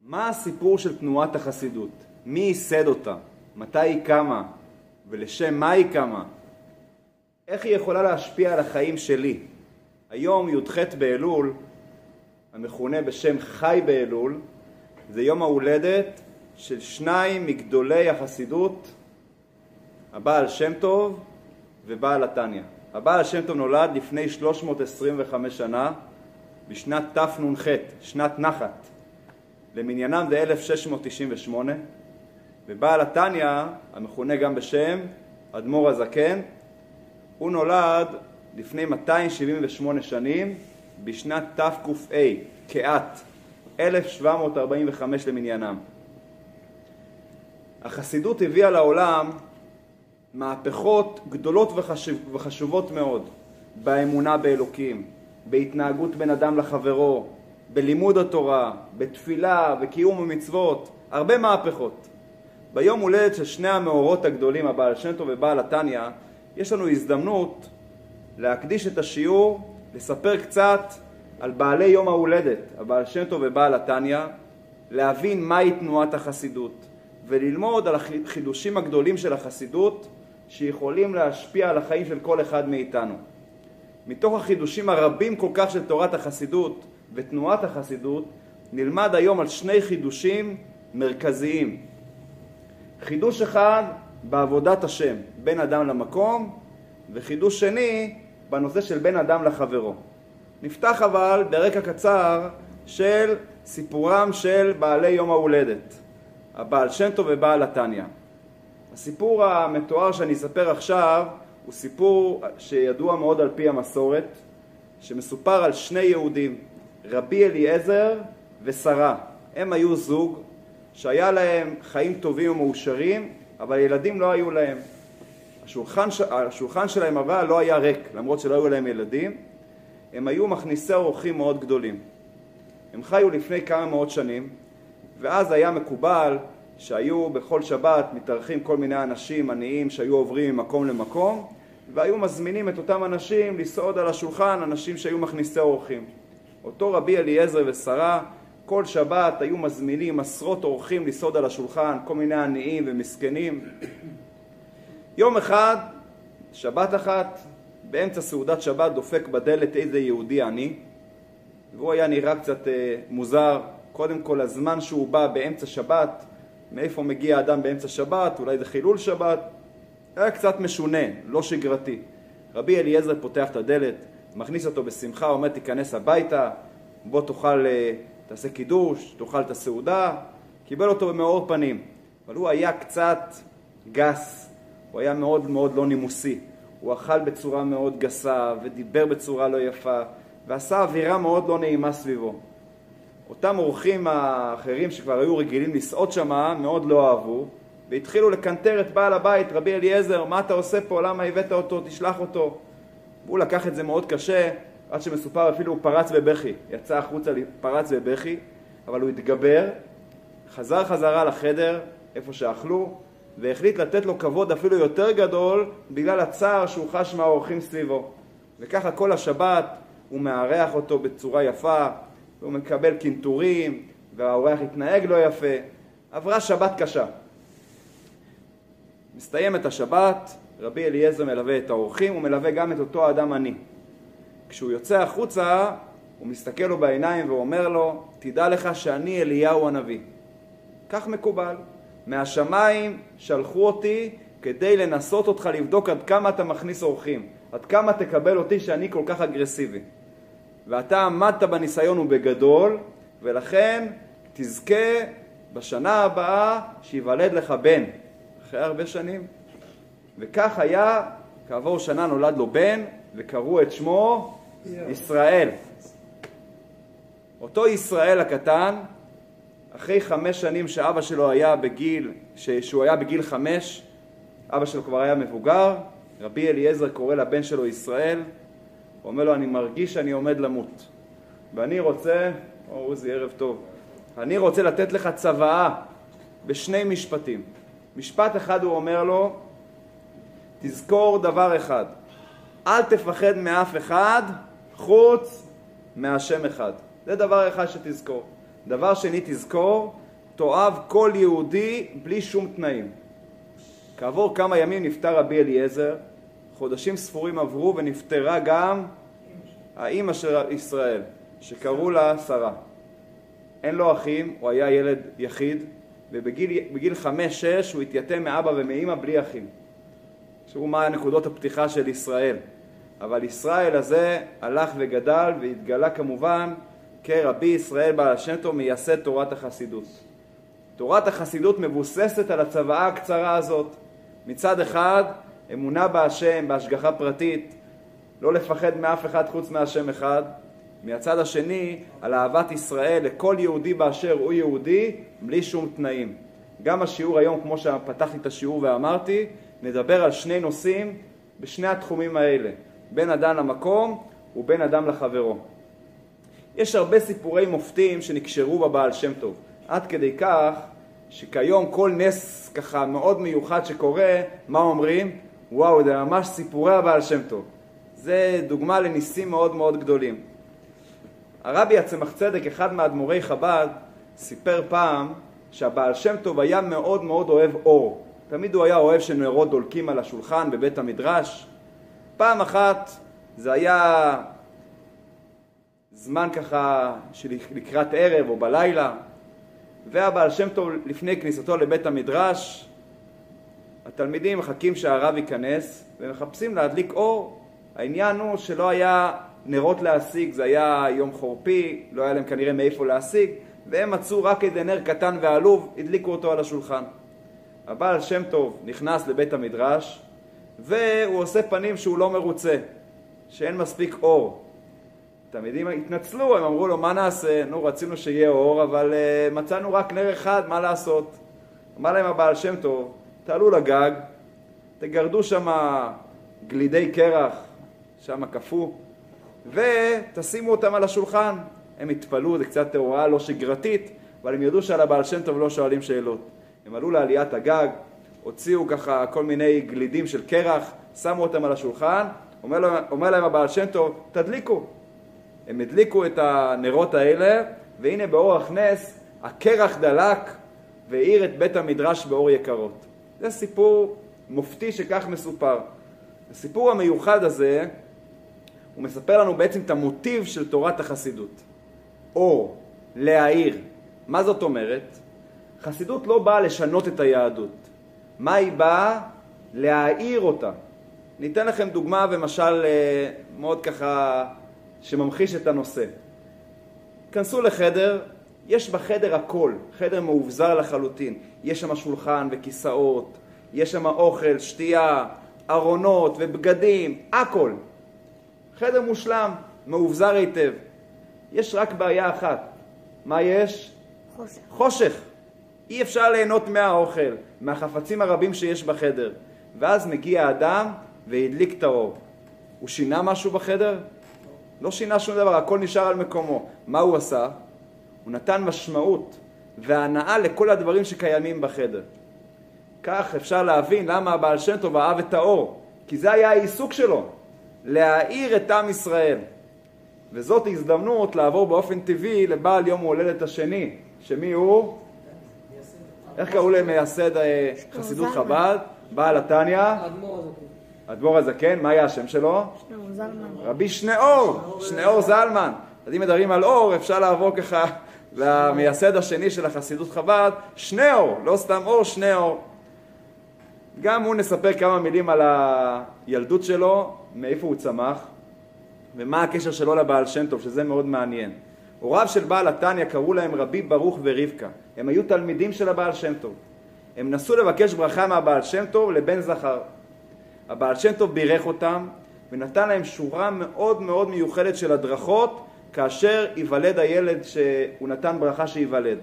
מה הסיפור של תנועת החסידות? מי ייסד אותה? מתי היא קמה? ולשם מה היא קמה? איך היא יכולה להשפיע על החיים שלי? היום י"ח באלול, המכונה בשם חי באלול, זה יום ההולדת של שניים מגדולי החסידות, הבעל שם טוב ובעל התניא. הבעל שם טוב נולד לפני 325 שנה, בשנת תנ"ח, שנת נחת. למניינם זה 1698, ובעל התניא, המכונה גם בשם אדמו"ר הזקן, הוא נולד לפני 278 שנים, בשנת תק"א, כעת, 1745 למניינם. החסידות הביאה לעולם מהפכות גדולות וחשוב, וחשובות מאוד באמונה באלוקים, בהתנהגות בין אדם לחברו, בלימוד התורה, בתפילה, וקיום המצוות, הרבה מהפכות. ביום הולדת של שני המאורות הגדולים, הבעל שם טוב ובעל התניא, יש לנו הזדמנות להקדיש את השיעור, לספר קצת על בעלי יום ההולדת, הבעל שם טוב ובעל התניא, להבין מהי תנועת החסידות, וללמוד על החידושים הגדולים של החסידות שיכולים להשפיע על החיים של כל אחד מאיתנו. מתוך החידושים הרבים כל כך של תורת החסידות ותנועת החסידות, נלמד היום על שני חידושים מרכזיים. חידוש אחד בעבודת השם, בין אדם למקום, וחידוש שני בנושא של בין אדם לחברו. נפתח אבל ברקע קצר של סיפורם של בעלי יום ההולדת, הבעל שם טוב ובעל התניא. הסיפור המתואר שאני אספר עכשיו הוא סיפור שידוע מאוד על פי המסורת, שמסופר על שני יהודים, רבי אליעזר ושרה. הם היו זוג שהיה להם חיים טובים ומאושרים, אבל ילדים לא היו להם. השולחן, השולחן שלהם אבל לא היה ריק, למרות שלא היו להם ילדים. הם היו מכניסי אורחים מאוד גדולים. הם חיו לפני כמה מאות שנים, ואז היה מקובל שהיו בכל שבת מתארחים כל מיני אנשים עניים שהיו עוברים ממקום למקום, והיו מזמינים את אותם אנשים לסעוד על השולחן, אנשים שהיו מכניסי אורחים. אותו רבי אליעזר ושרה כל שבת היו מזמינים עשרות אורחים לסעוד על השולחן, כל מיני עניים ומסכנים. יום אחד, שבת אחת, באמצע סעודת שבת דופק בדלת איזה יהודי עני, והוא היה נראה קצת אה, מוזר. קודם כל, הזמן שהוא בא באמצע שבת, מאיפה מגיע אדם באמצע שבת, אולי זה חילול שבת, היה קצת משונה, לא שגרתי. רבי אליעזר פותח את הדלת, מכניס אותו בשמחה, אומר תיכנס הביתה, בוא תאכל, אה, תעשה קידוש, תאכל את הסעודה, קיבל אותו במאור פנים. אבל הוא היה קצת גס, הוא היה מאוד מאוד לא נימוסי. הוא אכל בצורה מאוד גסה ודיבר בצורה לא יפה ועשה אווירה מאוד לא נעימה סביבו. אותם אורחים האחרים שכבר היו רגילים לסעוד שמה מאוד לא אהבו והתחילו לקנטר את בעל הבית, רבי אליעזר, מה אתה עושה פה? למה הבאת אותו? תשלח אותו. הוא לקח את זה מאוד קשה, עד שמסופר אפילו הוא פרץ בבכי, יצא החוצה, פרץ בבכי, אבל הוא התגבר, חזר חזרה לחדר, איפה שאכלו, והחליט לתת לו כבוד אפילו יותר גדול בגלל הצער שהוא חש מהאורחים סביבו. וככה כל השבת הוא מארח אותו בצורה יפה, והוא מקבל קינטורים, והאורח התנהג לא יפה. עברה שבת קשה. מסתיימת השבת, רבי אליעזר מלווה את האורחים, הוא מלווה גם את אותו האדם עני. כשהוא יוצא החוצה, הוא מסתכל לו בעיניים ואומר לו, תדע לך שאני אליהו הנביא. כך מקובל. מהשמיים שלחו אותי כדי לנסות אותך לבדוק עד כמה אתה מכניס אורחים, עד כמה תקבל אותי שאני כל כך אגרסיבי. ואתה עמדת בניסיון ובגדול, ולכן תזכה בשנה הבאה שיוולד לך בן, אחרי הרבה שנים. וכך היה, כעבור שנה נולד לו בן, וקראו את שמו ישראל. אותו ישראל הקטן, אחרי חמש שנים שאבא שלו היה בגיל, שהוא היה בגיל חמש, אבא שלו כבר היה מבוגר, רבי אליעזר קורא לבן שלו ישראל, הוא אומר לו, אני מרגיש שאני עומד למות, ואני רוצה, או עוזי, ערב טוב, אני רוצה לתת לך צוואה בשני משפטים. משפט אחד הוא אומר לו, תזכור דבר אחד, אל תפחד מאף אחד חוץ מהשם אחד. זה דבר אחד שתזכור. דבר שני, תזכור, תאהב כל יהודי בלי שום תנאים. כעבור כמה ימים נפטר רבי אליעזר, חודשים ספורים עברו ונפטרה גם האימא של ישראל, שקראו לה שרה. אין לו אחים, הוא היה ילד יחיד, ובגיל חמש-שש הוא התייתם מאבא ומאימא בלי אחים. תראו מה נקודות הפתיחה של ישראל. אבל ישראל הזה הלך וגדל והתגלה כמובן כרבי ישראל בעל השם טוב מייסד תורת החסידות. תורת החסידות מבוססת על הצוואה הקצרה הזאת. מצד אחד, אמונה בהשם, בהשגחה פרטית, לא לפחד מאף אחד חוץ מהשם אחד. מהצד השני, על אהבת ישראל לכל יהודי באשר הוא יהודי, בלי שום תנאים. גם השיעור היום, כמו שפתחתי את השיעור ואמרתי, נדבר על שני נושאים בשני התחומים האלה, בין אדם למקום ובין אדם לחברו. יש הרבה סיפורי מופתים שנקשרו בבעל שם טוב, עד כדי כך שכיום כל נס ככה מאוד מיוחד שקורה, מה אומרים? וואו, זה ממש סיפורי הבעל שם טוב. זה דוגמה לניסים מאוד מאוד גדולים. הרבי הצמח צדק, אחד מאדמו"רי חב"ד, סיפר פעם שהבעל שם טוב היה מאוד מאוד אוהב אור. תמיד הוא היה אוהב שנרות דולקים על השולחן בבית המדרש. פעם אחת זה היה זמן ככה של לקראת ערב או בלילה, והבעל שם טוב לפני כניסתו לבית המדרש, התלמידים מחכים שהרב ייכנס ומחפשים להדליק אור. העניין הוא שלא היה נרות להשיג, זה היה יום חורפי, לא היה להם כנראה מאיפה להשיג, והם מצאו רק איזה נר קטן ועלוב, הדליקו אותו על השולחן. הבעל שם טוב נכנס לבית המדרש, והוא עושה פנים שהוא לא מרוצה, שאין מספיק אור. התלמידים התנצלו, הם אמרו לו, מה נעשה? נו, רצינו שיהיה אור, אבל uh, מצאנו רק נר אחד, מה לעשות? אמר להם הבעל שם טוב, תעלו לגג, תגרדו שם גלידי קרח, שם קפוא, ותשימו אותם על השולחן. הם התפלאו, זה קצת הוראה לא שגרתית, אבל הם ידעו שעל הבעל שם טוב לא שואלים שאלות. הם עלו לעליית הגג, הוציאו ככה כל מיני גלידים של קרח, שמו אותם על השולחן, אומר אומר להם הבעל שם טוב, תדליקו. הם הדליקו את הנרות האלה, והנה באורח נס הקרח דלק והאיר את בית המדרש באור יקרות. זה סיפור מופתי שכך מסופר. הסיפור המיוחד הזה, הוא מספר לנו בעצם את המוטיב של תורת החסידות. אור, להאיר. מה זאת אומרת? חסידות לא באה לשנות את היהדות. מה היא באה? להאיר אותה. ניתן לכם דוגמה ומשל אה, מאוד ככה שממחיש את הנושא. כנסו לחדר, יש בחדר הכל, חדר מאובזר לחלוטין. יש שם שולחן וכיסאות, יש שם אוכל, שתייה, ארונות ובגדים, הכל. חדר מושלם, מאובזר היטב. יש רק בעיה אחת. מה יש? חושך. חושך. אי אפשר ליהנות מהאוכל, מהחפצים הרבים שיש בחדר. ואז מגיע האדם והדליק את האור. הוא שינה משהו בחדר? לא שינה שום דבר, הכל נשאר על מקומו. מה הוא עשה? הוא נתן משמעות והנאה לכל הדברים שקיימים בחדר. כך אפשר להבין למה הבעל שם טוב אהב את האור, כי זה היה העיסוק שלו, להאיר את עם ישראל. וזאת הזדמנות לעבור באופן טבעי לבעל יום ההולדת השני, שמי הוא? איך קראו למייסד אה, חסידות זלמן. חב"ד? בעל התניא? האדמו"ר הזקן. אדמו"ר הזקן, מה היה השם שלו? רבי שניאור, שניאור זלמן. אז אם מדברים על אור, אפשר לעבור ככה למייסד השני של החסידות חב"ד, שניאור, לא סתם אור, שניאור. גם הוא נספר כמה מילים על הילדות שלו, מאיפה הוא צמח, ומה הקשר שלו לבעל שם טוב, שזה מאוד מעניין. הוריו של בעל התניא קראו להם רבי ברוך ורבקה. הם היו תלמידים של הבעל שם טוב. הם נסו לבקש ברכה מהבעל שם טוב לבן זכר. הבעל שם טוב בירך אותם ונתן להם שורה מאוד מאוד מיוחדת של הדרכות כאשר ייוולד הילד שהוא נתן ברכה שייוולד.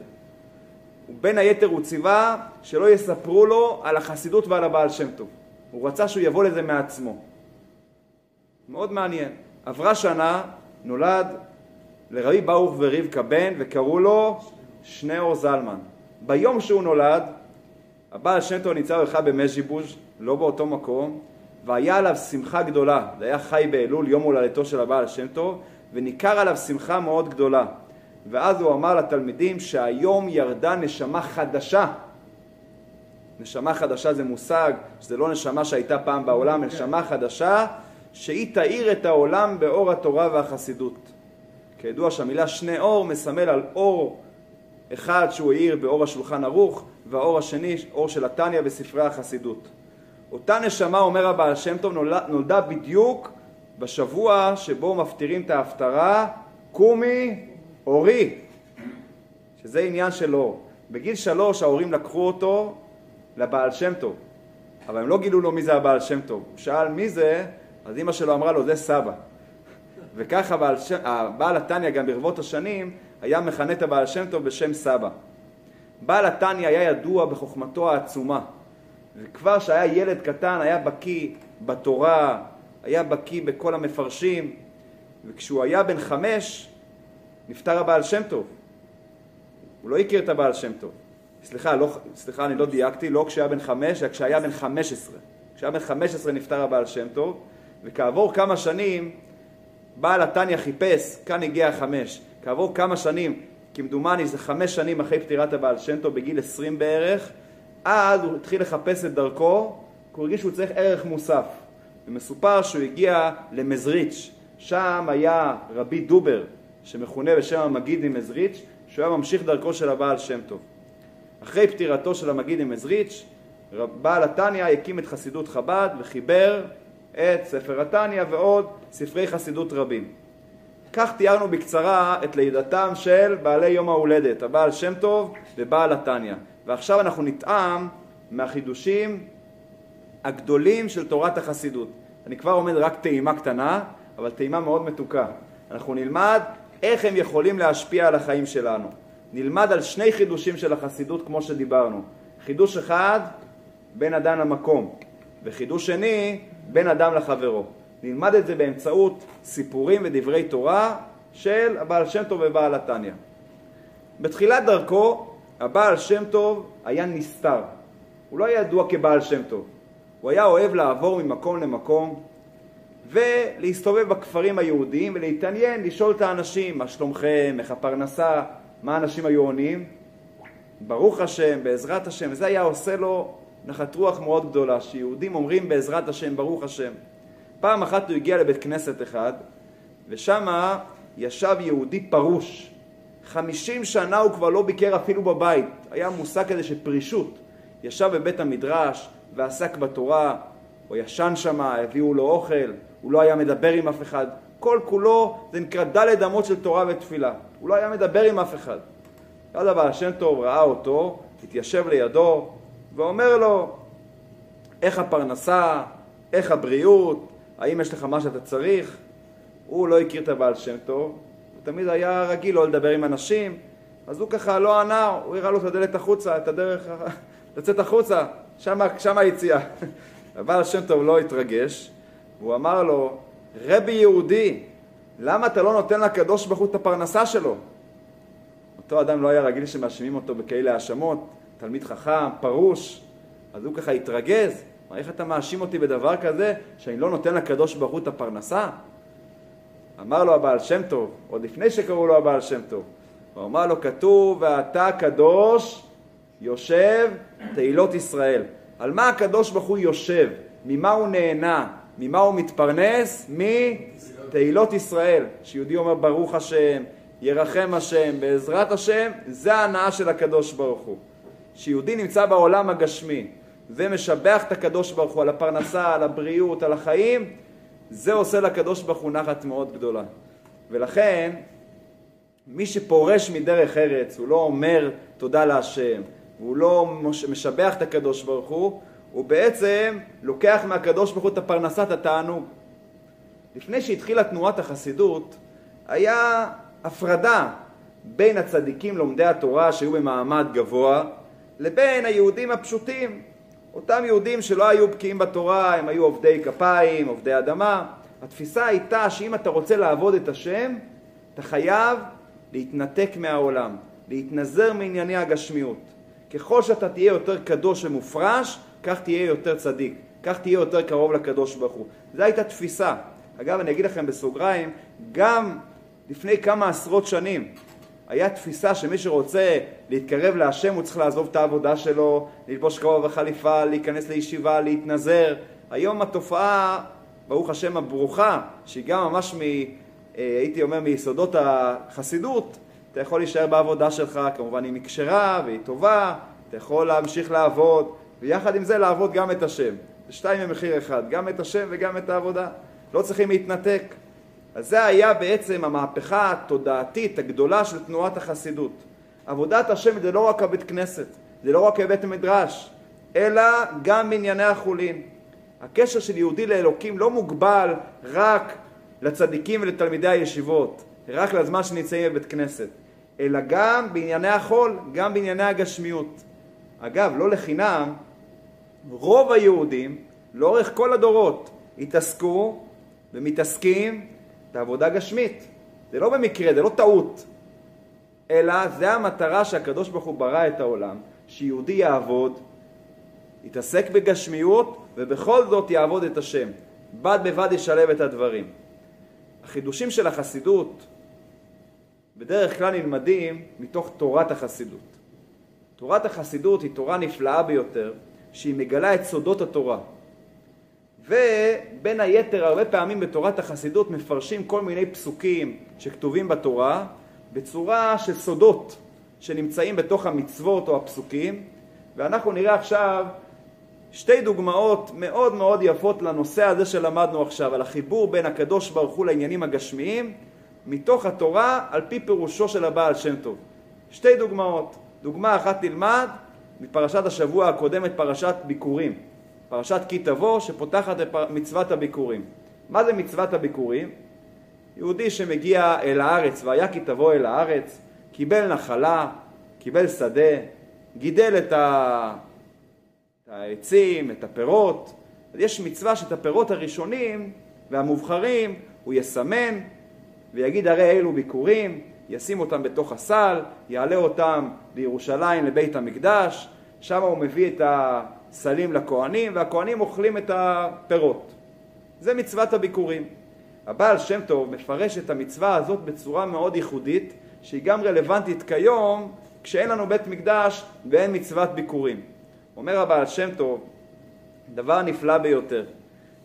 ובין היתר הוא ציווה שלא יספרו לו על החסידות ועל הבעל שם טוב. הוא רצה שהוא יבוא לזה מעצמו. מאוד מעניין. עברה שנה, נולד לרבי ברוך ורבקה בן וקראו לו שניאור זלמן. ביום שהוא נולד, הבעל שם טוב נמצא בכלל במז'יבוז', לא באותו מקום, והיה עליו שמחה גדולה. זה היה חי באלול, יום הולדתו של הבעל שם טוב, וניכר עליו שמחה מאוד גדולה. ואז הוא אמר לתלמידים שהיום ירדה נשמה חדשה. נשמה חדשה זה מושג, שזה לא נשמה שהייתה פעם בעולם, נשמה חדשה שהיא תאיר את העולם באור התורה והחסידות. כידוע שהמילה שני אור מסמל על אור אחד שהוא האיר באור השולחן ערוך, והאור השני, אור של התניא בספרי החסידות. אותה נשמה, אומר הבעל שם טוב, נולדה בדיוק בשבוע שבו מפטירים את ההפטרה, קומי אורי, שזה עניין של אור. בגיל שלוש ההורים לקחו אותו לבעל שם טוב, אבל הם לא גילו לו מי זה הבעל שם טוב. הוא שאל מי זה, אז אמא שלו אמרה לו, זה סבא. וככה הבעל התניא גם ברבות השנים היה מכנה את הבעל שם טוב בשם סבא. בעל התניא היה ידוע בחוכמתו העצומה, וכבר כשהיה ילד קטן היה בקיא בתורה, היה בקיא בכל המפרשים, וכשהוא היה בן חמש נפטר הבעל שם טוב. הוא לא הכיר את הבעל שם טוב. סליחה, לא, סליחה, אני לא דייקתי, לא כשהיה בן חמש, אלא כשהיה בן חמש עשרה. כשהיה בן חמש עשרה נפטר הבעל שם טוב, וכעבור כמה שנים בעל התניא חיפש, כאן הגיע החמש, כעבור כמה שנים, כמדומני זה חמש שנים אחרי פטירת הבעל שם טוב, בגיל עשרים בערך, אז הוא התחיל לחפש את דרכו, כי הוא הרגיש שהוא צריך ערך מוסף. ומסופר שהוא הגיע למזריץ', שם היה רבי דובר, שמכונה בשם המגיד ממזריץ', שהוא היה ממשיך דרכו של הבעל שם טוב. אחרי פטירתו של המגיד ממזריץ', בעל התניא הקים את חסידות חב"ד וחיבר את ספר התניא ועוד ספרי חסידות רבים. כך תיארנו בקצרה את לידתם של בעלי יום ההולדת, הבעל שם טוב ובעל התניא. ועכשיו אנחנו נטעם מהחידושים הגדולים של תורת החסידות. אני כבר עומד רק טעימה קטנה, אבל טעימה מאוד מתוקה. אנחנו נלמד איך הם יכולים להשפיע על החיים שלנו. נלמד על שני חידושים של החסידות כמו שדיברנו. חידוש אחד, בין אדם למקום, וחידוש שני, בין אדם לחברו. נלמד את זה באמצעות סיפורים ודברי תורה של הבעל שם טוב ובעל התניא. בתחילת דרכו הבעל שם טוב היה נסתר. הוא לא היה ידוע כבעל שם טוב. הוא היה אוהב לעבור ממקום למקום ולהסתובב בכפרים היהודיים ולהתעניין, לשאול את האנשים מה שלומכם, איך הפרנסה, מה אנשים היו עונים. ברוך השם, בעזרת השם, וזה היה עושה לו נחת רוח מאוד גדולה, שיהודים אומרים בעזרת השם, ברוך השם. פעם אחת הוא הגיע לבית כנסת אחד, ושם ישב יהודי פרוש. חמישים שנה הוא כבר לא ביקר אפילו בבית. היה מושג כזה של פרישות. ישב בבית המדרש ועסק בתורה, הוא ישן שם, הביאו לו אוכל, הוא לא היה מדבר עם אף אחד. כל כולו זה נקרא דלת אמות של תורה ותפילה. הוא לא היה מדבר עם אף אחד. אז הבעל השם טוב ראה אותו, התיישב לידו, ואומר לו, איך הפרנסה, איך הבריאות, האם יש לך מה שאתה צריך? הוא לא הכיר את הבעל שם טוב, הוא תמיד היה רגיל לא לדבר עם אנשים, אז הוא ככה לא ענה, הוא הראה לו את הדלת החוצה, את הדרך לצאת החוצה, שם היציאה. הבעל שם טוב לא התרגש, והוא אמר לו, רבי יהודי, למה אתה לא נותן לקדוש ברוך הוא את הפרנסה שלו? אותו אדם לא היה רגיל שמאשימים אותו בכאלה האשמות, תלמיד חכם, פרוש, אז הוא ככה התרגז, מה, איך אתה מאשים אותי בדבר כזה, שאני לא נותן לקדוש ברוך הוא את הפרנסה? אמר לו הבעל שם טוב, עוד לפני שקראו לו הבעל שם טוב, הוא אמר לו, כתוב, ואתה קדוש יושב תהילות ישראל. על מה הקדוש ברוך הוא יושב? ממה הוא נהנה? ממה הוא מתפרנס? מתהילות ישראל. שיהודי אומר ברוך השם, ירחם השם, בעזרת השם, זה ההנאה של הקדוש ברוך הוא. שיהודי נמצא בעולם הגשמי ומשבח את הקדוש ברוך הוא על הפרנסה, על הבריאות, על החיים, זה עושה לקדוש ברוך הוא נחת מאוד גדולה. ולכן, מי שפורש מדרך ארץ, הוא לא אומר תודה להשם, הוא לא משבח את הקדוש ברוך הוא, הוא בעצם לוקח מהקדוש ברוך הוא את הפרנסת התענוג. לפני שהתחילה תנועת החסידות, היה הפרדה בין הצדיקים לומדי התורה שהיו במעמד גבוה, לבין היהודים הפשוטים, אותם יהודים שלא היו בקיאים בתורה, הם היו עובדי כפיים, עובדי אדמה. התפיסה הייתה שאם אתה רוצה לעבוד את השם, אתה חייב להתנתק מהעולם, להתנזר מענייני הגשמיות. ככל שאתה תהיה יותר קדוש ומופרש, כך תהיה יותר צדיק, כך תהיה יותר קרוב לקדוש ברוך הוא. זו הייתה תפיסה. אגב, אני אגיד לכם בסוגריים, גם לפני כמה עשרות שנים היה תפיסה שמי שרוצה להתקרב להשם הוא צריך לעזוב את העבודה שלו, ללבוש כובע וחליפה, להיכנס לישיבה, להתנזר. היום התופעה, ברוך השם הברוכה, שהיא גם ממש מ... אה, הייתי אומר מיסודות החסידות, אתה יכול להישאר בעבודה שלך, כמובן היא כשרה והיא טובה, אתה יכול להמשיך לעבוד, ויחד עם זה לעבוד גם את השם. שתיים במחיר אחד, גם את השם וגם את העבודה. לא צריכים להתנתק. אז זה היה בעצם המהפכה התודעתית הגדולה של תנועת החסידות. עבודת השם זה לא רק הבית כנסת, זה לא רק בית המדרש, אלא גם בענייני החולין. הקשר של יהודי לאלוקים לא מוגבל רק לצדיקים ולתלמידי הישיבות, רק לזמן שנמצאים בבית כנסת, אלא גם בענייני החול, גם בענייני הגשמיות. אגב, לא לחינם, רוב היהודים, לאורך כל הדורות, התעסקו ומתעסקים בעבודה גשמית. זה לא במקרה, זה לא טעות, אלא זה המטרה שהקדוש ברוך הוא ברא את העולם, שיהודי יעבוד, יתעסק בגשמיות, ובכל זאת יעבוד את השם. בד בבד ישלב את הדברים. החידושים של החסידות בדרך כלל נלמדים מתוך תורת החסידות. תורת החסידות היא תורה נפלאה ביותר, שהיא מגלה את סודות התורה. ובין היתר, הרבה פעמים בתורת החסידות מפרשים כל מיני פסוקים שכתובים בתורה בצורה של סודות שנמצאים בתוך המצוות או הפסוקים, ואנחנו נראה עכשיו שתי דוגמאות מאוד מאוד יפות לנושא הזה שלמדנו עכשיו, על החיבור בין הקדוש ברוך הוא לעניינים הגשמיים, מתוך התורה על פי פירושו של הבעל שם טוב. שתי דוגמאות. דוגמה אחת נלמד מפרשת השבוע הקודמת, פרשת ביקורים. פרשת כי תבוא, שפותחת את מצוות הביקורים. מה זה מצוות הביקורים? יהודי שמגיע אל הארץ, והיה כי תבוא אל הארץ, קיבל נחלה, קיבל שדה, גידל את, ה... את העצים, את הפירות. אז יש מצווה שאת הפירות הראשונים והמובחרים הוא יסמן ויגיד הרי אלו ביקורים, ישים אותם בתוך הסל, יעלה אותם לירושלים לבית המקדש, שם הוא מביא את הסלים לכהנים והכהנים אוכלים את הפירות. זה מצוות הביקורים. הבעל שם טוב מפרש את המצווה הזאת בצורה מאוד ייחודית, שהיא גם רלוונטית כיום, כשאין לנו בית מקדש ואין מצוות ביקורים. אומר הבעל שם טוב, דבר נפלא ביותר.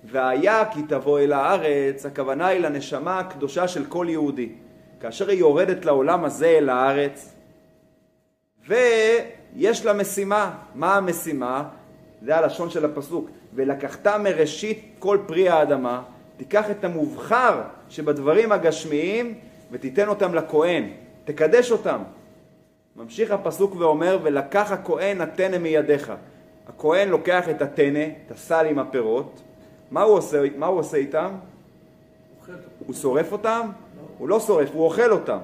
והיה כי תבוא אל הארץ, הכוונה היא לנשמה הקדושה של כל יהודי. כאשר היא יורדת לעולם הזה אל הארץ, ויש לה משימה. מה המשימה? זה הלשון של הפסוק. ולקחת מראשית כל פרי האדמה, תיקח את המובחר שבדברים הגשמיים ותיתן אותם לכהן, תקדש אותם. ממשיך הפסוק ואומר, ולקח הכהן הטנא מידיך. הכהן לוקח את הטנא, את הסל עם הפירות, מה הוא עושה, מה הוא עושה איתם? הוא שורף אותם? לא. הוא לא שורף, הוא אוכל אותם.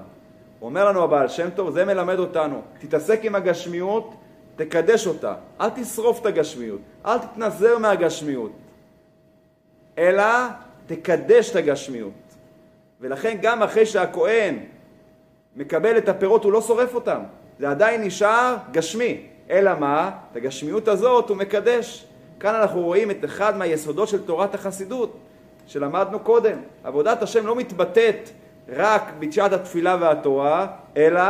אומר לנו הבעל שם טוב, זה מלמד אותנו, תתעסק עם הגשמיות, תקדש אותה, אל תשרוף את הגשמיות, אל תתנזר מהגשמיות, אלא תקדש את הגשמיות. ולכן גם אחרי שהכהן מקבל את הפירות הוא לא שורף אותם, זה עדיין נשאר גשמי, אלא מה? את הגשמיות הזאת הוא מקדש. כאן אנחנו רואים את אחד מהיסודות של תורת החסידות שלמדנו קודם. עבודת השם לא מתבטאת רק בשעת התפילה והתורה, אלא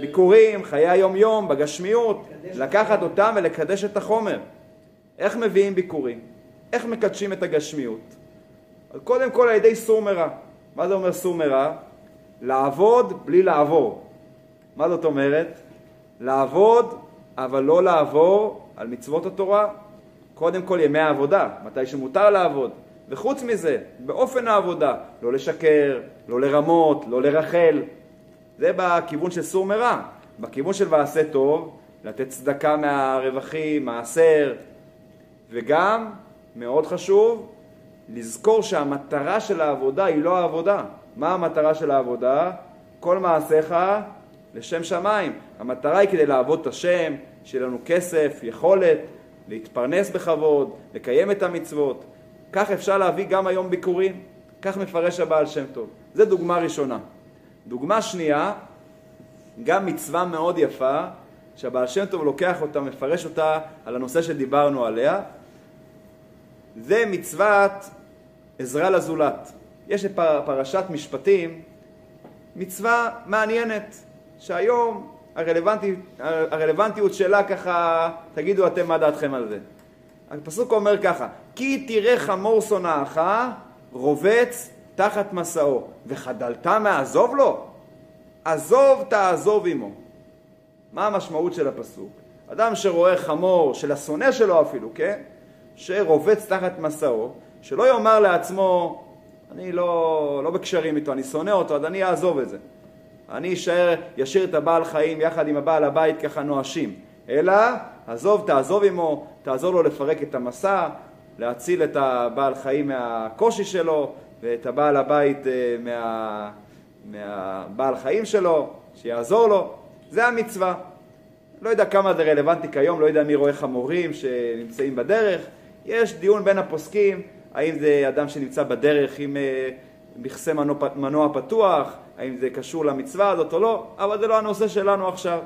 ביקורים, חיי היום-יום, בגשמיות, לקחת אותם ולקדש את החומר. איך מביאים ביקורים? איך מקדשים את הגשמיות? קודם כל על ידי סור מרע. מה זה אומר סור מרע? לעבוד בלי לעבור. מה זאת אומרת? לעבוד, אבל לא לעבור על מצוות התורה, קודם כל ימי העבודה, מתי שמותר לעבוד, וחוץ מזה, באופן העבודה, לא לשקר, לא לרמות, לא לרחל. זה בכיוון של סור מרע. בכיוון של ועשה טוב, לתת צדקה מהרווחים, מעשר, וגם, מאוד חשוב, לזכור שהמטרה של העבודה היא לא העבודה. מה המטרה של העבודה? כל מעשיך לשם שמיים. המטרה היא כדי לעבוד את השם, שיהיה לנו כסף, יכולת, להתפרנס בכבוד, לקיים את המצוות. כך אפשר להביא גם היום ביקורים, כך מפרש הבעל שם טוב. זו דוגמה ראשונה. דוגמה שנייה, גם מצווה מאוד יפה, שהבעל שם טוב לוקח אותה, מפרש אותה על הנושא שדיברנו עליה, זה מצוות עזרה לזולת. יש פרשת משפטים, מצווה מעניינת, שהיום הרלוונטיות, הרלוונטיות שלה ככה, תגידו אתם מה דעתכם על זה. הפסוק אומר ככה, כי תראה חמור שונאך רובץ תחת מסעו, וחדלת מעזוב לו? עזוב תעזוב עמו. מה המשמעות של הפסוק? אדם שרואה חמור, של השונא שלו אפילו, כן? שרובץ תחת מסעו, שלא יאמר לעצמו, אני לא, לא בקשרים איתו, אני שונא אותו, אז אני אעזוב את זה. אני אשאר, ישאיר את הבעל חיים יחד עם הבעל הבית ככה נואשים. אלא, עזוב, תעזוב עמו, תעזור לו לפרק את המסע, להציל את הבעל חיים מהקושי שלו, ואת הבעל הבית אה, מה, מהבעל חיים שלו, שיעזור לו. זה המצווה. לא יודע כמה זה רלוונטי כיום, לא יודע מי רואה חמורים שנמצאים בדרך. יש דיון בין הפוסקים, האם זה אדם שנמצא בדרך עם אה, מכסה מנוע, מנוע פתוח, האם זה קשור למצווה הזאת או לא, אבל זה לא הנושא שלנו עכשיו.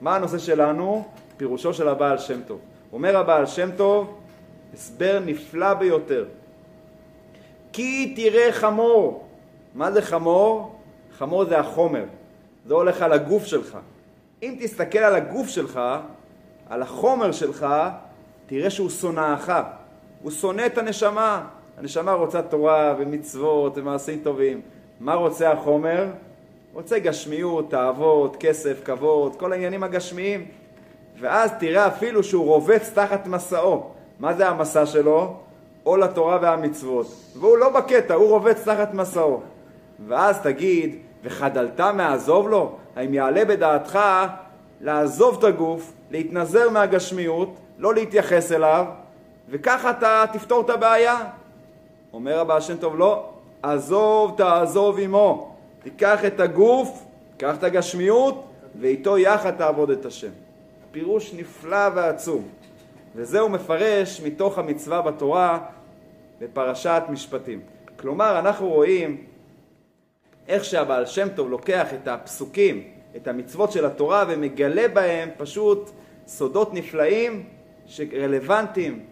מה הנושא שלנו? פירושו של הבעל שם טוב. אומר הבעל שם טוב, הסבר נפלא ביותר. כי תראה חמור. מה זה חמור? חמור זה החומר. זה הולך על הגוף שלך. אם תסתכל על הגוף שלך, על החומר שלך, תראה שהוא שונאך. הוא שונא את הנשמה. הנשמה רוצה תורה ומצוות ומעשים טובים. מה רוצה החומר? רוצה גשמיות, תאוות, כסף, כבוד, כל העניינים הגשמיים. ואז תראה אפילו שהוא רובץ תחת מסעו. מה זה המסע שלו? עול התורה והמצוות. והוא לא בקטע, הוא רובץ תחת מסעו. ואז תגיד, וחדלת מעזוב לו? האם יעלה בדעתך לעזוב את הגוף, להתנזר מהגשמיות, לא להתייחס אליו, וככה אתה תפתור את הבעיה? אומר הבעל שם טוב, לא, עזוב תעזוב עמו. תיקח את הגוף, קח את הגשמיות, ואיתו יחד תעבוד את השם. פירוש נפלא ועצום. וזה הוא מפרש מתוך המצווה בתורה בפרשת משפטים. כלומר, אנחנו רואים איך שהבעל שם טוב לוקח את הפסוקים, את המצוות של התורה, ומגלה בהם פשוט סודות נפלאים שרלוונטיים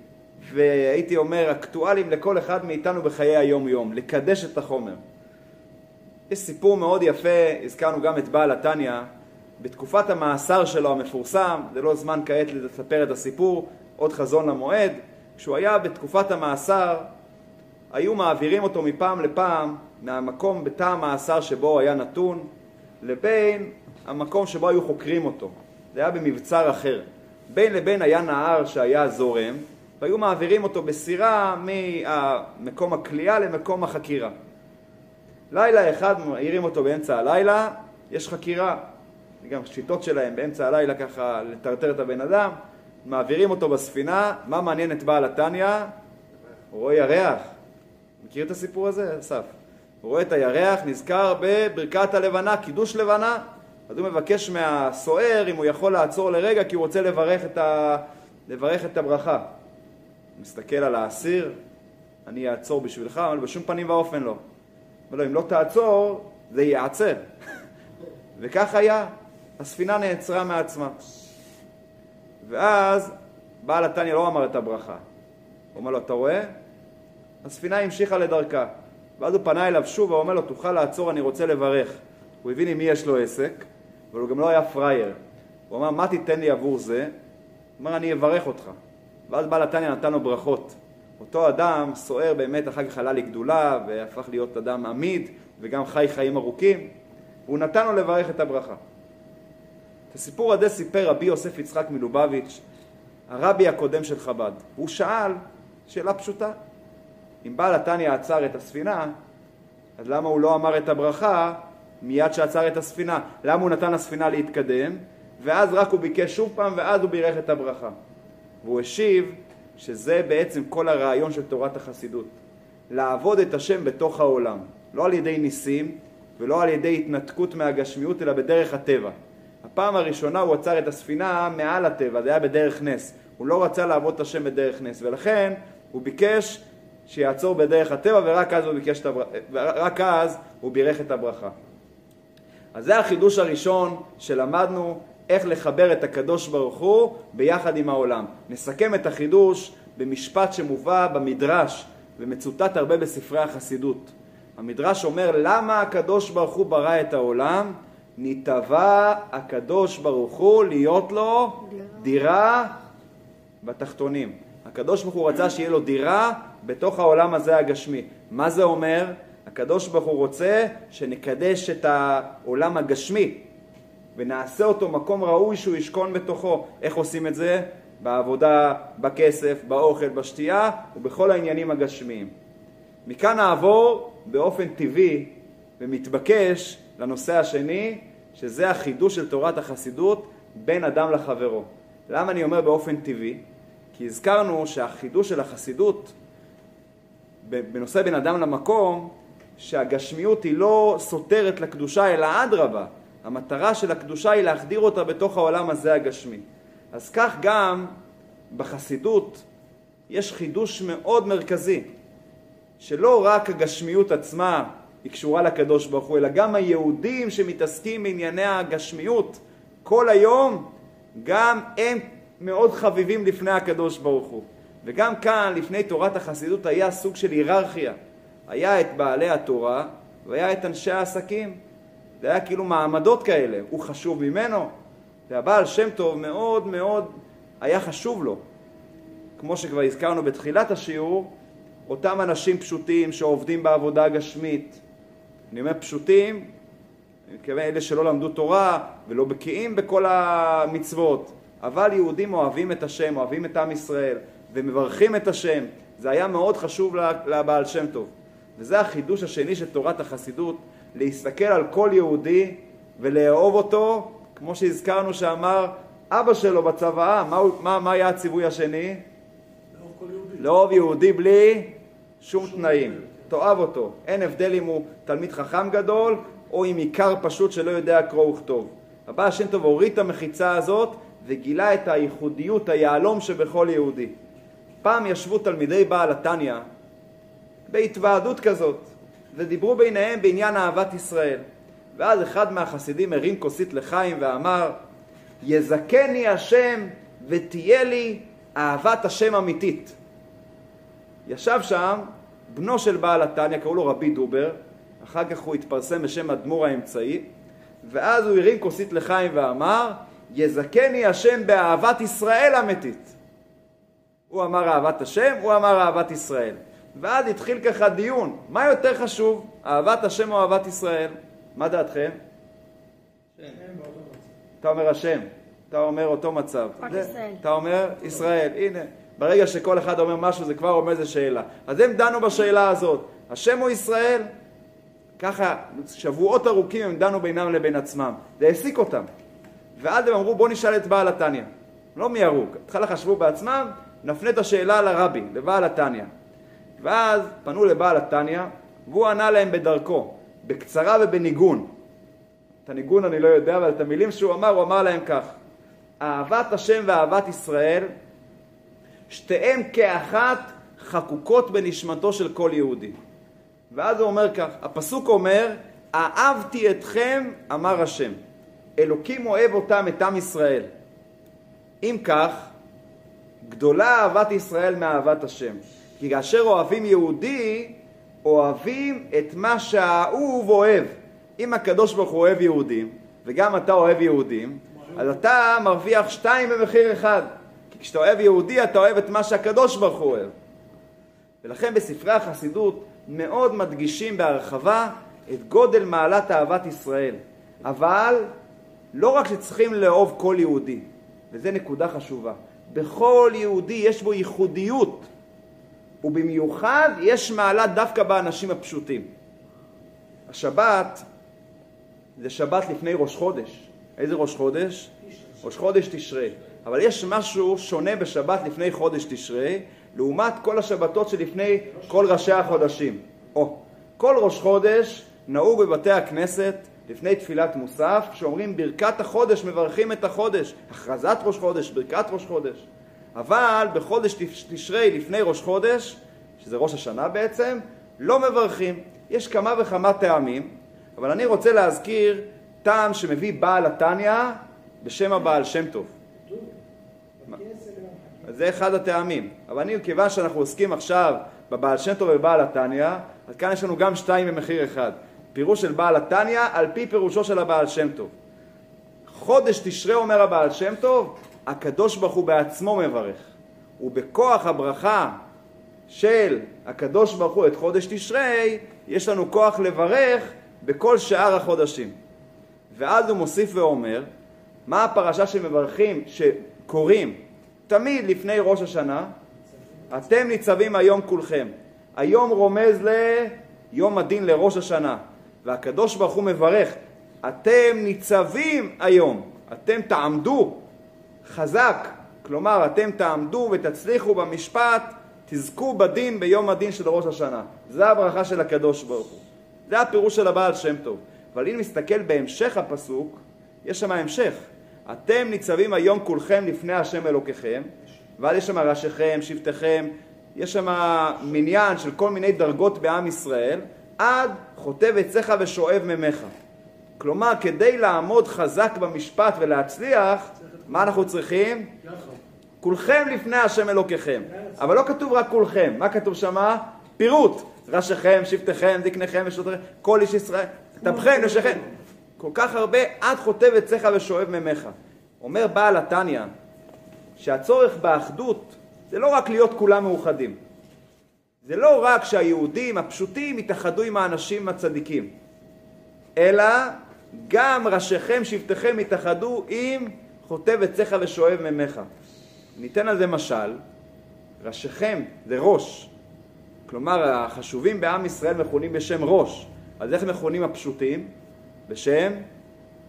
והייתי אומר אקטואליים לכל אחד מאיתנו בחיי היום-יום, לקדש את החומר. יש סיפור מאוד יפה, הזכרנו גם את בעל התניא, בתקופת המאסר שלו המפורסם, זה לא זמן כעת לספר את הסיפור, עוד חזון למועד, כשהוא היה בתקופת המאסר, היו מעבירים אותו מפעם לפעם מהמקום בתא המאסר שבו הוא היה נתון, לבין המקום שבו היו חוקרים אותו. זה היה במבצר אחר. בין לבין היה נהר שהיה זורם, והיו מעבירים אותו בסירה ממקום הכליאה למקום החקירה. לילה אחד מעירים אותו באמצע הלילה, יש חקירה. גם שיטות שלהם באמצע הלילה ככה לטרטר את הבן אדם, מעבירים אותו בספינה, מה מעניין את בעל התניא? הוא רואה ירח. מכיר את הסיפור הזה, אסף? הוא רואה את הירח, נזכר בברכת הלבנה, קידוש לבנה, אז הוא מבקש מהסוער אם הוא יכול לעצור לרגע כי הוא רוצה לברך את, ה... לברך את הברכה. הוא מסתכל על האסיר, אני אעצור בשבילך, אבל בשום פנים ואופן לא. אומר לו, אם לא תעצור, זה ייעצר. וכך היה, הספינה נעצרה מעצמה. ואז בעל התניא לא אמר את הברכה. הוא אומר לו, אתה רואה? הספינה המשיכה לדרכה. ואז הוא פנה אליו שוב ואומר לו, תוכל לעצור, אני רוצה לברך. הוא הבין עם מי יש לו עסק, אבל הוא גם לא היה פראייר. הוא אמר, מה תיתן לי עבור זה? הוא אמר, אני אברך אותך. ואז בעל התניא נתן לו ברכות. אותו אדם, סוער באמת, אחר כך עלה לגדולה, והפך להיות אדם עמיד, וגם חי חיים ארוכים. והוא נתן לו לברך את הברכה. את הסיפור הזה סיפר רבי יוסף יצחק מלובביץ', הרבי הקודם של חב"ד. הוא שאל שאלה פשוטה, אם בעל התניא עצר את הספינה, אז למה הוא לא אמר את הברכה מיד שעצר את הספינה? למה הוא נתן לספינה להתקדם, ואז רק הוא ביקש שוב פעם, ואז הוא בירך את הברכה? והוא השיב שזה בעצם כל הרעיון של תורת החסידות. לעבוד את השם בתוך העולם, לא על ידי ניסים ולא על ידי התנתקות מהגשמיות, אלא בדרך הטבע. הפעם הראשונה הוא עצר את הספינה מעל הטבע, זה היה בדרך נס. הוא לא רצה לעבוד את השם בדרך נס, ולכן הוא ביקש שיעצור בדרך הטבע, ורק אז הוא, ביקש את הבר... רק אז הוא בירך את הברכה. אז זה החידוש הראשון שלמדנו איך לחבר את הקדוש ברוך הוא ביחד עם העולם. נסכם את החידוש במשפט שמובא במדרש ומצוטט הרבה בספרי החסידות. המדרש אומר למה הקדוש ברוך הוא ברא את העולם? נתבע הקדוש ברוך הוא להיות לו דירה בתחתונים. הקדוש ברוך הוא רצה שיהיה לו דירה בתוך העולם הזה הגשמי. מה זה אומר? הקדוש ברוך הוא רוצה שנקדש את העולם הגשמי ונעשה אותו מקום ראוי שהוא ישכון בתוכו. איך עושים את זה? בעבודה, בכסף, באוכל, בשתייה ובכל העניינים הגשמיים. מכאן נעבור באופן טבעי ומתבקש לנושא השני, שזה החידוש של תורת החסידות בין אדם לחברו. למה אני אומר באופן טבעי? כי הזכרנו שהחידוש של החסידות בנושא בין אדם למקום, שהגשמיות היא לא סותרת לקדושה, אלא אדרבה. המטרה של הקדושה היא להחדיר אותה בתוך העולם הזה הגשמי. אז כך גם בחסידות יש חידוש מאוד מרכזי, שלא רק הגשמיות עצמה היא קשורה לקדוש ברוך הוא, אלא גם היהודים שמתעסקים בענייני הגשמיות כל היום, גם הם מאוד חביבים לפני הקדוש ברוך הוא. וגם כאן, לפני תורת החסידות, היה סוג של היררכיה. היה את בעלי התורה והיה את אנשי העסקים. זה היה כאילו מעמדות כאלה, הוא חשוב ממנו. והבעל שם טוב מאוד מאוד היה חשוב לו. כמו שכבר הזכרנו בתחילת השיעור, אותם אנשים פשוטים שעובדים בעבודה גשמית. אני אומר פשוטים, אני מתכוון אלה שלא למדו תורה ולא בקיאים בכל המצוות, אבל יהודים אוהבים את השם, אוהבים את עם ישראל ומברכים את השם. זה היה מאוד חשוב לבעל שם טוב. וזה החידוש השני של תורת החסידות, להסתכל על כל יהודי ולאהוב אותו, כמו שהזכרנו שאמר אבא שלו בצוואה, מה, מה, מה היה הציווי השני? לאהוב יהודי בלי שום תנאים. תאהב אותו. אין הבדל אם הוא תלמיד חכם גדול או אם עיקר פשוט שלא יודע קרוא וכתוב. הבא השם טוב הוריד את המחיצה הזאת וגילה את הייחודיות, היהלום שבכל יהודי. פעם ישבו תלמידי בעל התניא בהתוועדות כזאת, ודיברו ביניהם בעניין אהבת ישראל. ואז אחד מהחסידים הרים כוסית לחיים ואמר, יזכני השם ותהיה לי אהבת השם אמיתית. ישב שם בנו של בעל התניא, קראו לו רבי דובר, אחר כך הוא התפרסם בשם אדמו"ר האמצעי, ואז הוא הרים כוסית לחיים ואמר, יזכני השם באהבת ישראל אמיתית. הוא אמר אהבת השם, הוא אמר אהבת ישראל. ואז התחיל ככה דיון, מה יותר חשוב, אהבת השם או אהבת ישראל? מה דעתכם? אתה אומר השם, אתה אומר אותו מצב. אתה אומר ישראל, הנה. ברגע שכל אחד אומר משהו זה כבר אומר איזה שאלה. אז הם דנו בשאלה הזאת, השם או ישראל? ככה שבועות ארוכים הם דנו בינם לבין עצמם, זה העסיק אותם. ואז הם אמרו בוא נשאל את בעל התניא. לא מי הרוג, התחלה חשבו בעצמם, נפנה את השאלה לרבי, לבעל התניא. ואז פנו לבעל התניא, והוא ענה להם בדרכו, בקצרה ובניגון. את הניגון אני לא יודע, אבל את המילים שהוא אמר, הוא אמר להם כך: אהבת השם ואהבת ישראל, שתיהן כאחת חקוקות בנשמתו של כל יהודי. ואז הוא אומר כך, הפסוק אומר, אהבתי אתכם, אמר השם. אלוקים אוהב אותם, את עם ישראל. אם כך, גדולה אהבת ישראל מאהבת השם. כי כאשר אוהבים יהודי, אוהבים את מה שהאהוב אוהב. אם הקדוש ברוך הוא אוהב יהודים, וגם אתה אוהב יהודים, אז אתה מרוויח שתיים במחיר אחד. כשאתה אוהב יהודי, אתה אוהב את מה שהקדוש ברוך הוא אוהב. ולכן בספרי החסידות מאוד מדגישים בהרחבה את גודל מעלת אהבת ישראל. אבל לא רק שצריכים לאהוב כל יהודי, וזו נקודה חשובה, בכל יהודי יש בו ייחודיות, ובמיוחד יש מעלה דווקא באנשים הפשוטים. השבת זה שבת לפני ראש חודש. איזה ראש חודש? ראש חודש תשרי. אבל יש משהו שונה בשבת לפני חודש תשרי, לעומת כל השבתות שלפני כל ראשי החודשים. או, כל ראש חודש נהוג בבתי הכנסת לפני תפילת מוסף, שאומרים ברכת החודש, מברכים את החודש, הכרזת ראש חודש, ברכת ראש חודש. אבל בחודש תשרי לפני ראש חודש, שזה ראש השנה בעצם, לא מברכים. יש כמה וכמה טעמים, אבל אני רוצה להזכיר טעם שמביא בעל התניא בשם הבעל שם טוב. זה אחד הטעמים. אבל אני, כיוון שאנחנו עוסקים עכשיו בבעל שם טוב ובעל התניא, אז כאן יש לנו גם שתיים במחיר אחד. פירוש של בעל התניא על פי פירושו של הבעל שם טוב. חודש תשרה, אומר הבעל שם טוב, הקדוש ברוך הוא בעצמו מברך. ובכוח הברכה של הקדוש ברוך הוא את חודש תשרי, יש לנו כוח לברך בכל שאר החודשים. ואז הוא מוסיף ואומר, מה הפרשה שמברכים, שקוראים תמיד לפני ראש השנה? אתם ניצבים היום כולכם. היום רומז ליום הדין לראש השנה. והקדוש ברוך הוא מברך, אתם ניצבים היום, אתם תעמדו חזק, כלומר אתם תעמדו ותצליחו במשפט, תזכו בדין ביום הדין של ראש השנה. זה הברכה של הקדוש ברוך הוא. זה הפירוש של הבעל שם טוב. אבל אם נסתכל בהמשך הפסוק, יש שם המשך. אתם ניצבים היום כולכם לפני השם אלוקיכם, ואז יש שם ראשיכם, שבטיכם, יש שם מניין של כל מיני דרגות בעם ישראל, עד חוטב עציך ושואב ממך. כלומר, כדי לעמוד חזק במשפט ולהצליח, מה אנחנו צריכים? כולכם לפני השם אלוקיכם. אבל לא כתוב רק כולכם, מה כתוב שמה? פירוט. ראשיכם, שבטיכם, זקניכם ושוטריכם, כל איש ישראל, טבכם, נשיכם. כל כך הרבה, עד חוטב עציך ושואב ממך. אומר בעל התניא, שהצורך באחדות זה לא רק להיות כולם מאוחדים. זה לא רק שהיהודים הפשוטים יתאחדו עם האנשים הצדיקים, אלא גם ראשיכם, שבטיכם יתאחדו עם חוטב עציך ושואב ממך. ניתן על זה משל, ראשיכם זה ראש, כלומר החשובים בעם ישראל מכונים בשם ראש, אז איך מכונים הפשוטים? בשם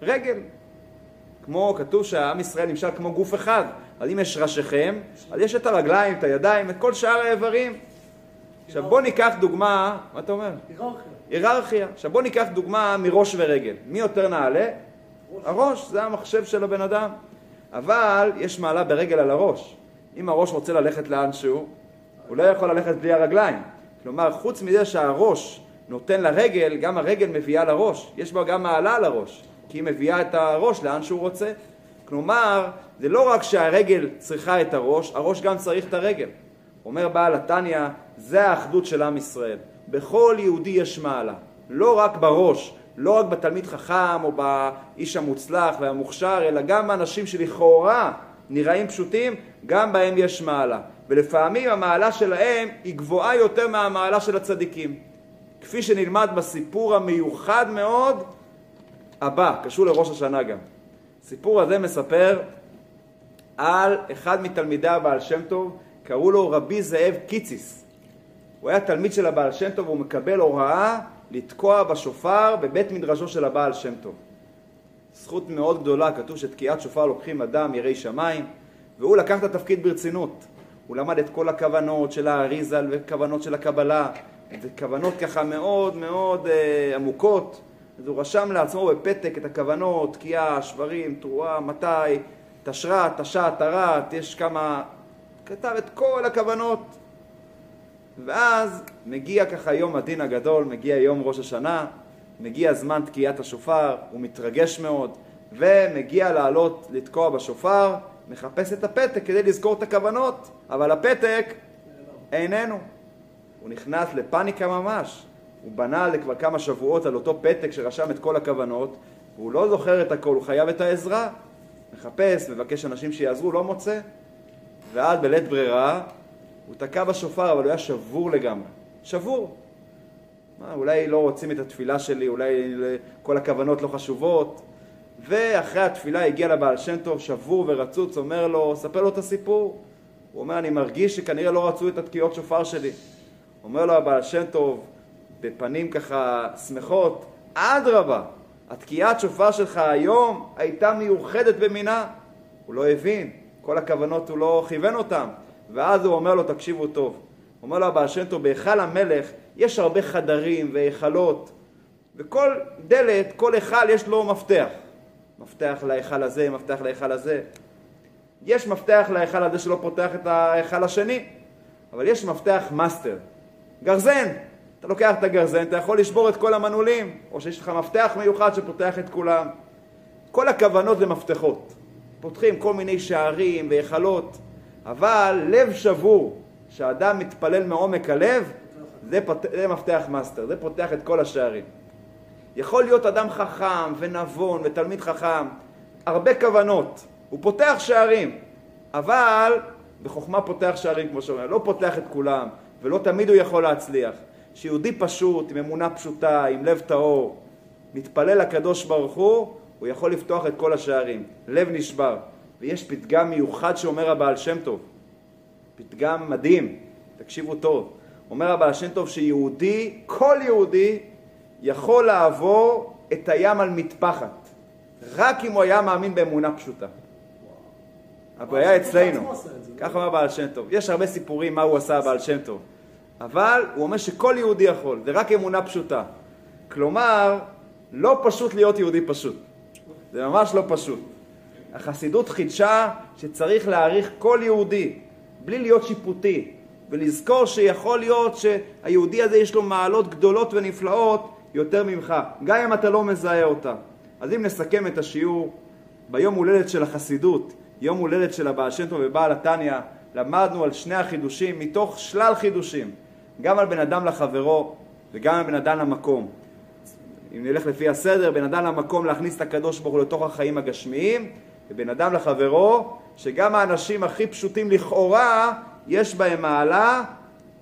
רגל. כמו, כתוב שהעם ישראל נמשל כמו גוף אחד, אז אם יש ראשיכם, אז יש את הרגליים, את הידיים, את כל שאר האיברים. עכשיו בוא ניקח דוגמה, מה אתה אומר? היררכיה. היררכיה. עכשיו בוא ניקח דוגמה מראש ורגל. מי יותר נעלה? הראש, זה המחשב של הבן אדם. אבל יש מעלה ברגל על הראש. אם הראש רוצה ללכת לאנשהו, הוא לא יכול ללכת בלי הרגליים. כלומר, חוץ מזה שהראש נותן לרגל, גם הרגל מביאה לראש. יש בה גם מעלה על הראש, כי היא מביאה את הראש לאן שהוא רוצה. כלומר, זה לא רק שהרגל צריכה את הראש, הראש גם צריך את הרגל. אומר בעל התניא, זה האחדות של עם ישראל. בכל יהודי יש מעלה, לא רק בראש, לא רק בתלמיד חכם או באיש המוצלח והמוכשר, אלא גם באנשים שלכאורה נראים פשוטים, גם בהם יש מעלה. ולפעמים המעלה שלהם היא גבוהה יותר מהמעלה של הצדיקים. כפי שנלמד בסיפור המיוחד מאוד הבא, קשור לראש השנה גם. הסיפור הזה מספר על אחד מתלמידי הבעל שם טוב, קראו לו רבי זאב קיציס. הוא היה תלמיד של הבעל שם טוב והוא מקבל הוראה לתקוע בשופר בבית מדרשו של הבעל שם טוב. זכות מאוד גדולה, כתוב שתקיעת שופר לוקחים אדם יראי שמיים, והוא לקח את התפקיד ברצינות. הוא למד את כל הכוונות של האריזה וכוונות של הקבלה, זה כוונות ככה מאוד מאוד אה, עמוקות. אז הוא רשם לעצמו בפתק את הכוונות, תקיעה, שברים, תרועה, מתי, תשרת, תשת, תרת, יש כמה... כתב את כל הכוונות. ואז מגיע ככה יום הדין הגדול, מגיע יום ראש השנה, מגיע זמן תקיעת השופר, הוא מתרגש מאוד, ומגיע לעלות לתקוע בשופר, מחפש את הפתק כדי לזכור את הכוונות, אבל הפתק איננו. הוא נכנס לפאניקה ממש. הוא בנה כבר כמה שבועות על אותו פתק שרשם את כל הכוונות, והוא לא זוכר את הכל, הוא חייב את העזרה. מחפש, מבקש אנשים שיעזרו, לא מוצא. ואז בלית ברירה, הוא תקע בשופר, אבל הוא היה שבור לגמרי. שבור. מה, אולי לא רוצים את התפילה שלי, אולי כל הכוונות לא חשובות. ואחרי התפילה הגיע לבעל שם טוב, שבור ורצוץ, אומר לו, ספר לו את הסיפור. הוא אומר, אני מרגיש שכנראה לא רצו את התקיעות שופר שלי. אומר לו הבעל שם טוב, בפנים ככה שמחות, אדרבה, התקיעת שופר שלך היום הייתה מיוחדת במינה. הוא לא הבין, כל הכוונות הוא לא כיוון אותם. ואז הוא אומר לו, תקשיבו טוב. אומר לו הבעל שם טוב, בהיכל המלך יש הרבה חדרים והיכלות, וכל דלת, כל היכל יש לו מפתח. מפתח להיכל הזה, מפתח להיכל הזה. יש מפתח להיכל הזה שלא פותח את ההיכל השני, אבל יש מפתח מאסטר, גרזן. אתה לוקח את הגרזן, אתה יכול לשבור את כל המנעולים, או שיש לך מפתח מיוחד שפותח את כולם. כל הכוונות זה מפתחות. פותחים כל מיני שערים והיכלות, אבל לב שבור, שאדם מתפלל מעומק הלב, זה, פות... זה מפתח מאסטר, זה פותח את כל השערים. יכול להיות אדם חכם ונבון ותלמיד חכם, הרבה כוונות, הוא פותח שערים, אבל בחוכמה פותח שערים, כמו שאומרים, לא פותח את כולם, ולא תמיד הוא יכול להצליח. שיהודי פשוט, עם אמונה פשוטה, עם לב טהור, מתפלל לקדוש ברוך הוא, הוא יכול לפתוח את כל השערים. לב נשבר. ויש פתגם מיוחד שאומר הבעל שם טוב, פתגם מדהים, תקשיבו טוב. אומר הבעל שם טוב שיהודי, כל יהודי, יכול לעבור את הים על מטפחת, רק אם הוא היה מאמין באמונה פשוטה. הבעיה אצלנו, ככה אומר הבעל שם טוב. יש הרבה סיפורים מה הוא עשה הבעל שם טוב, אבל הוא אומר שכל יהודי יכול, זה רק אמונה פשוטה. כלומר, לא פשוט להיות יהודי פשוט. זה ממש לא פשוט. החסידות חידשה שצריך להעריך כל יהודי, בלי להיות שיפוטי, ולזכור שיכול להיות שהיהודי הזה יש לו מעלות גדולות ונפלאות יותר ממך, גם אם אתה לא מזהה אותה. אז אם נסכם את השיעור, ביום הולדת של החסידות, יום הולדת של הבעל שם טוב ובעל התניא, למדנו על שני החידושים מתוך שלל חידושים, גם על בן אדם לחברו וגם על בן אדם למקום. אם נלך לפי הסדר, בן אדם למקום להכניס את הקדוש ברוך הוא לתוך החיים הגשמיים, ובן אדם לחברו, שגם האנשים הכי פשוטים לכאורה, יש בהם מעלה,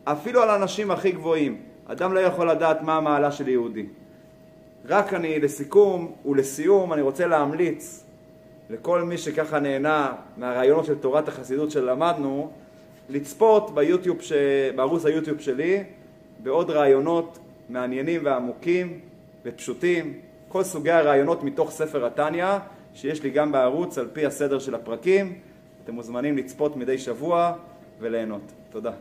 אפילו על האנשים הכי גבוהים. אדם לא יכול לדעת מה המעלה של יהודי. רק אני, לסיכום ולסיום, אני רוצה להמליץ לכל מי שככה נהנה מהרעיונות של תורת החסידות שלמדנו, לצפות ביוטיוב, ש... בערוץ היוטיוב שלי בעוד רעיונות מעניינים ועמוקים ופשוטים, כל סוגי הרעיונות מתוך ספר התניא, שיש לי גם בערוץ על פי הסדר של הפרקים. אתם מוזמנים לצפות מדי שבוע וליהנות. תודה.